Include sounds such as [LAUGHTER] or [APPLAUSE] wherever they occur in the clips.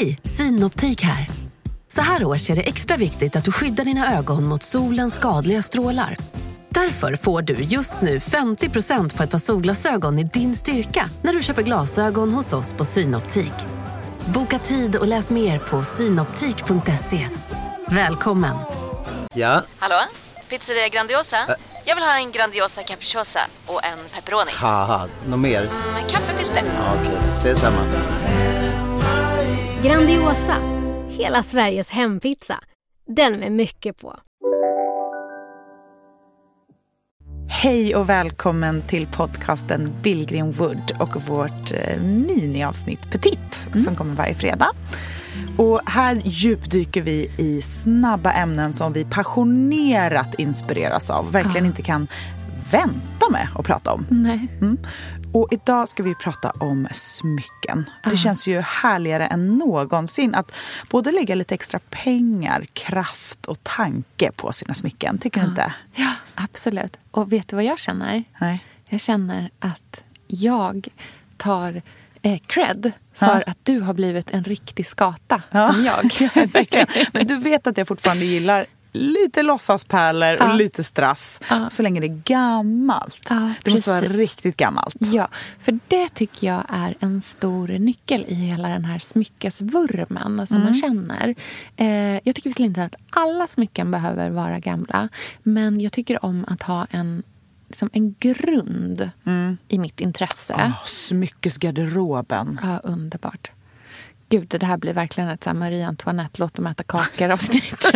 Hej, Synoptik här. Så här års är det extra viktigt att du skyddar dina ögon mot solens skadliga strålar. Därför får du just nu 50% på ett par solglasögon i din styrka när du köper glasögon hos oss på Synoptik. Boka tid och läs mer på synoptik.se. Välkommen! Ja, Hallå? Pizzeria Grandiosa? Jag vill ha en Grandiosa capriciosa och en pepperoni. något mer? Med kaffefilter. Ja, Okej, ses samma. Grandiosa, hela Sveriges hempizza. Den med mycket på. Hej och välkommen till podcasten Billgren Wood och vårt eh, miniavsnitt Petit som kommer varje fredag. Och här djupdyker vi i snabba ämnen som vi passionerat inspireras av. Verkligen inte kan vänta med att prata om. Nej. Mm. Och idag ska vi prata om smycken. Det känns ju härligare än någonsin att både lägga lite extra pengar, kraft och tanke på sina smycken. Tycker du inte? Ja, absolut. Och vet du vad jag känner? Nej. Jag känner att jag tar eh, cred för att du har blivit en riktig skata som jag. [LAUGHS] Verkligen. Men du vet att jag fortfarande gillar lite låtsaspärlor och Ja. lite strass. Ja. Så länge det är gammalt. Ja, det måste vara riktigt gammalt. Ja, för det tycker jag är en stor nyckel i hela den här smyckesvurmen som man känner. Eh, jag tycker visserligen inte att alla smycken behöver vara gamla men jag tycker om att ha en, liksom en grund i mitt intresse. Åh, smyckesgarderoben. Ja, underbart. Gud, det här blir verkligen ett så här Marie Antoinette låt dem äta kakor avsnitt.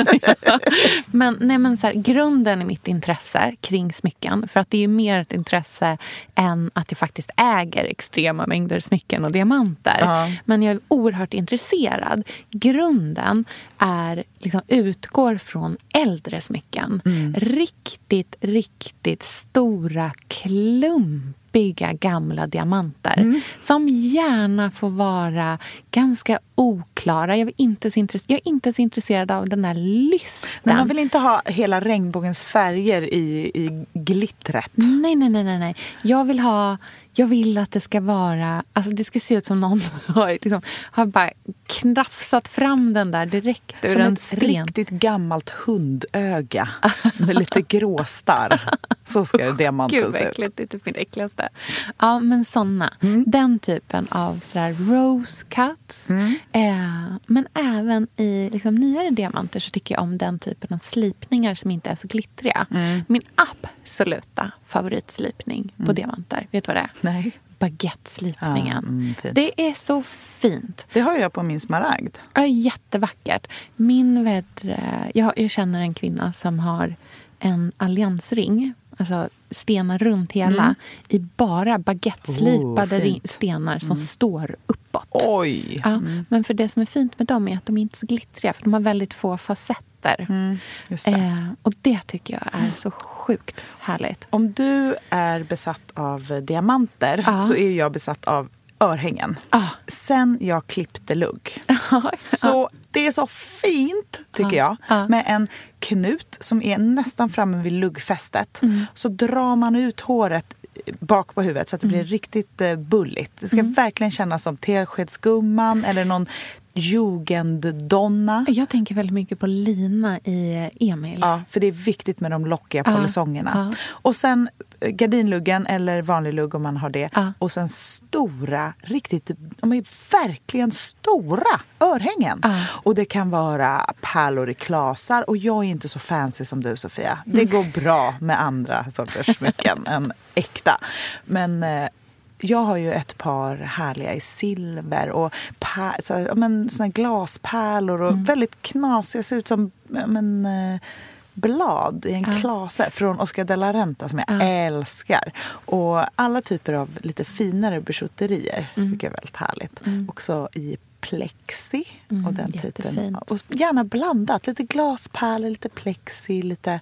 [LAUGHS] men, nej, men så här, grunden i mitt intresse kring smycken, för att det är ju mer ett intresse än att jag faktiskt äger extrema mängder smycken och diamanter. Ja. Men jag är oerhört intresserad. Grunden är, liksom, utgår från äldre smycken. Riktigt, riktigt stora klumpiga gamla diamanter. Som gärna får vara ganska oklara. Jag är inte så, jag är inte så intresserad av den där lysten. Men man vill inte ha hela regnbågens färger i, i glittret. Nej, nej, nej, nej. Jag vill ha... Jag vill att det ska vara... Alltså det ska se ut som någon [LAUGHS] har, liksom, har bara knafsat fram den där direkt ur Som en ett sten. riktigt gammalt hundöga med lite gråstarr. Så ska det [LAUGHS] diamanten Gud, se ut. Det är typ mitt äckligaste. Ja, men såna. Mm. Den typen av sådär rose cuts. Mm. Eh, men även i liksom, nyare diamanter så tycker jag om den typen av slipningar som inte är så glittriga. Mm. Min absoluta favoritslipning på diamanter, vet du vad det är? Nej. Baguetteslipningen. Ja, mm, det är så fint. Det har jag på min smaragd. Ja, jättevackert. Min vädre, jag, jag känner en kvinna som har en alliansring, alltså stenar runt hela, i bara baguetteslipade Oh, stenar som står uppåt. Oj! Ja, Men för det som är fint med dem är att de inte är så glittriga, för de har väldigt få facetter. Just det. Eh, och det tycker jag är så sjukt härligt. Om du är besatt av diamanter Ja. så är jag besatt av örhängen. Ah. Sen jag klippte lugg. Så det är så fint, tycker jag, Ja. med en knut som är nästan framme vid luggfästet. Mm. Så drar man ut håret bak på huvudet så att det Mm. blir riktigt eh, bulligt. Det ska verkligen kännas som Teskedsgumman eller någon jugenddonna. Jag tänker väldigt mycket på Lina i eh, Emil. Ja, för det är viktigt med de lockiga Ja, polisongerna. ja. Och sen eh, gardinluggen eller vanlig lugg om man har det. Ja. Och sen stora, riktigt, de är verkligen stora örhängen. Ja. Och det kan vara pärlor i klasar. Och jag är inte så fancy som du Sofia. Det går bra med andra sorters smycken [LAUGHS] än äkta. Men eh, jag har ju ett par härliga i silver och pär, så, här, men, såna glaspärlor och väldigt knasiga. Ser ut som men, eh, blad i en Ja. klase från Oscar de la Renta som jag Ja. älskar. Och alla typer av lite finare bijouterier Mm. tycker jag är väldigt härligt. Också i plexi och den typen. jättefint. av- Och gärna blandat. Lite glaspärlor, lite plexi, lite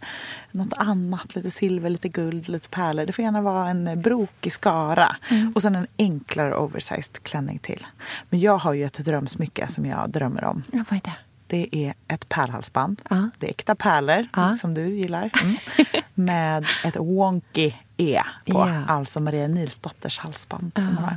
något annat. Lite silver, lite guld, lite pärlor. Det får gärna vara en brokig skara. Mm. Och sen en enklare oversized klänning till. Men jag har ju ett drömsmycke som jag drömmer om. Ja, vad är det? Det är ett pärlhalsband. Ja. Det är äkta pärlor, Ja. som du gillar. Mm. Med ett wonky E på. Ja. Alltså Maria Nilsdotters halsband. Som hon har.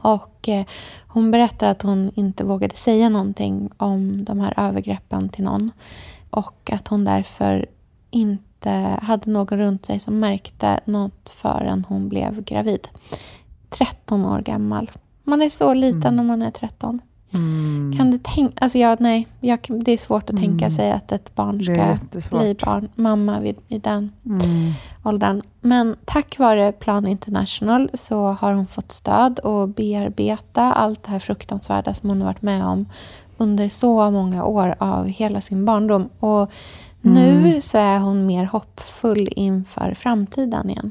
Och eh, hon berättar att hon inte vågade säga någonting om de här övergreppen till någon. Och att hon därför inte hade någon runt sig som märkte något förrän hon blev gravid. 13 år gammal. Man är så liten mm. när man är 13. Mm. Kan du tänka... Alltså jag, nej, jag, det är svårt att mm. tänka sig att ett barn ska bli barn, mamma vid, i den mm. Åldern. Men tack vare Plan International så har hon fått stöd och bearbeta allt det här fruktansvärda som hon har varit med om under så många år av hela sin barndom. Och nu mm. så är hon mer hoppfull inför framtiden igen.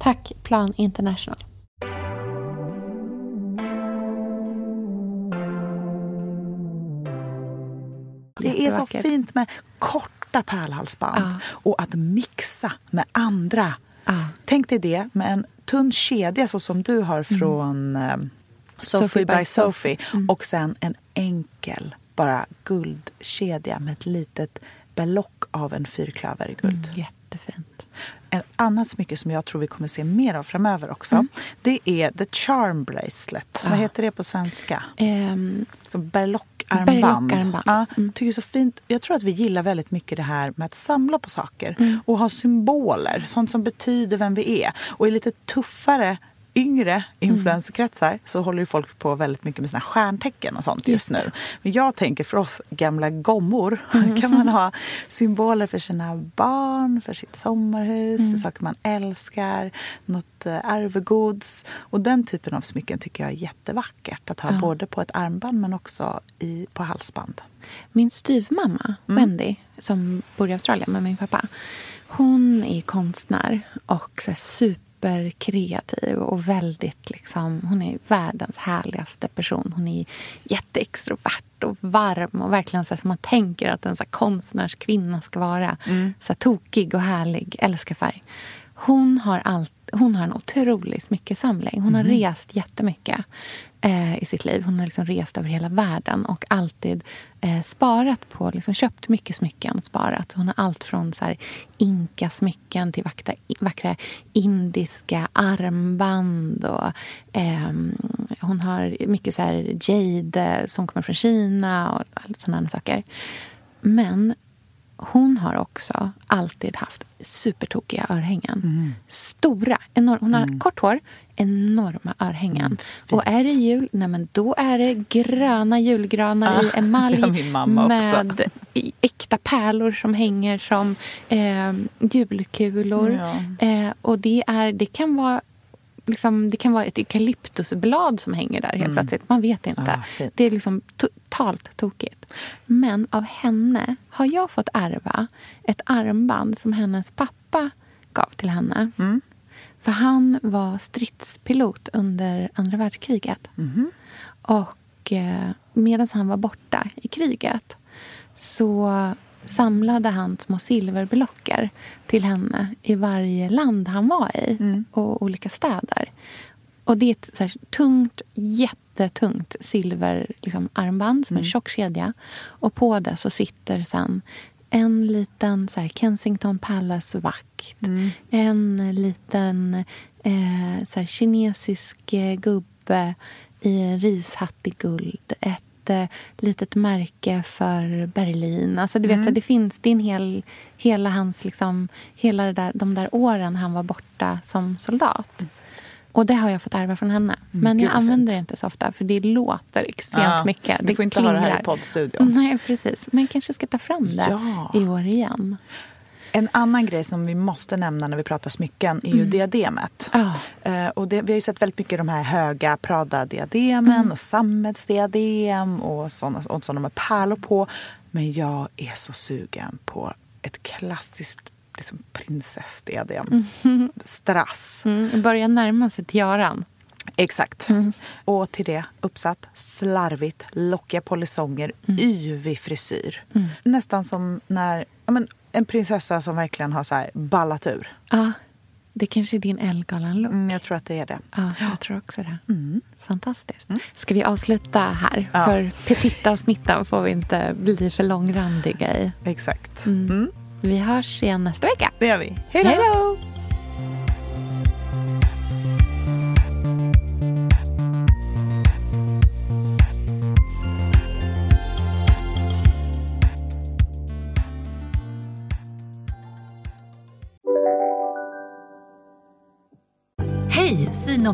Tack Plan International. Det är så fint med korta pärlhalsband ja. och att mixa med andra. Ja. Tänk dig det med en tunn kedja så som du har mm. från mm. Sophie, Sophie by Sophie mm. och sen en enkel bara guldkedja med ett litet belock av en fyrklöver i guld. Mm, jättefint. Ett annat smycke som jag tror vi kommer se mer av framöver också, mm. det är The Charm Bracelet. Ja. Vad heter det på svenska? Um, Som berlockarmband. Ja, mm. tycker så fint. Jag tror att vi gillar väldigt mycket det här med att samla på saker mm. och ha symboler, sånt som betyder vem vi är. Och är lite tuffare yngre influencerkretsar mm. så håller ju folk på väldigt mycket med sina stjärntecken och sånt just, just nu. Men jag tänker för oss gamla gommor [LAUGHS] mm. kan man ha symboler för sina barn, för sitt sommarhus, mm. för saker man älskar, något eh, arvegods. Och den typen av smycken tycker jag är jättevackert att ha ja. både på ett armband men också i, på halsband. Min styvmamma, mm. Wendy, som bor i Australien med min pappa, hon är konstnär och så super superkreativ och väldigt liksom, hon är världens härligaste person. Hon är jätteextrovert och varm och verkligen så som man tänker att en så konstnärskvinna ska vara. Mm. Så tokig och härlig, älskar färg. Hon har, allt, hon har en otrolig smyckesamling. Hon har mm. rest jättemycket eh, i sitt liv. Hon har liksom rest över hela världen och alltid eh, sparat på, liksom köpt mycket smycken. Sparat. Hon har allt från så här inkasmycken till vackra, vackra indiska armband. Och, eh, hon har mycket så här jade som kommer från Kina och sådana saker. Men hon har också alltid haft supertokiga örhängen. Mm. Stora. Enorm, hon har mm. kort hår, enorma örhängen. Mm, och är det jul, nej men då är det gröna julgranar ah, [LAUGHS] i emalj med äkta pärlor som hänger som eh, julkulor. Ja. Eh, och det, är, det kan vara Liksom, det kan vara ett eukalyptusblad som hänger där helt mm. plötsligt. Man vet inte. Ah, det är liksom totalt tokigt. Men av henne har jag fått ärva ett armband som hennes pappa gav till henne. Mm. För han var stridspilot under andra världskriget. Mm. Och eh, medan han var borta i kriget så samlade han små silverblocker till henne i varje land han var i mm. och olika städer. Och det är ett så här, tungt, jättetungt silverarmband liksom, armband, som mm. en tjock kedja. Och på det så sitter sen en liten så här, Kensington Palace-vakt. Mm. En liten eh, så här, kinesisk eh, gubbe i en rishatt i guld. Ett eh, litet märke för Berlin. Alltså, du vet, mm. så det finns, det är en hel, hela hans, liksom, hela där, de där åren han var borta som soldat. Och det har jag fått ärva från henne. Mm, Men jag använder det inte så ofta för det låter extremt ja, mycket. Du får inte klingrar. ha det här i poddstudion. [LAUGHS] Nej, precis. Men jag kanske ska ta fram det ja. i år igen. En annan grej som vi måste nämna när vi pratar smycken är ju mm. diademet. Oh. Uh, och det, vi har ju sett väldigt mycket de här höga Prada-diademen mm. och sammetsdiadem och sådana, och sådana med pärlor på. Men jag är så sugen på ett klassiskt liksom prinsessdiadem. Mm. Strass. Mm, börjar närma sig tiaran. Exakt. Mm. Och till det uppsatt slarvigt lockiga polisonger, mm. yvig frisyr. Mm. Nästan som när ja, men, en prinsessa som verkligen har så här ballat ur. Ja. Det kanske är din Ellegalan-look. Mm, jag tror att det är det. Ja, jag tror också det. Fantastiskt. Ska vi avsluta här? För petita-avsnitten får vi inte bli för långrandiga i. Exakt. Mm. Vi hörs igen nästa vecka. Det gör vi. Hej då!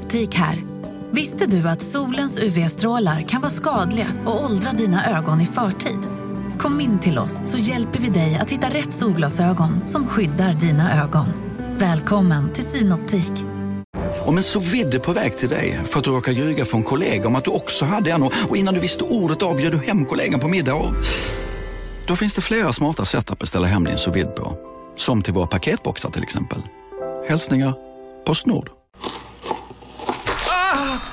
Synoptik här. Visste du att solens UV-strålar kan vara skadliga och åldra dina ögon i förtid? Kom in till oss så hjälper vi dig att hitta rätt solglasögon som skyddar dina ögon. Välkommen till Synoptik. Om en så vidde på väg till dig för att du råkar ljuga från kollega om att du också hade en och innan du visste ordet av du hem kollegan på middag och... Då finns det flera smarta sätt att beställa hem din sous på. Som till våra paketboxar till exempel. Hälsningar Postnord.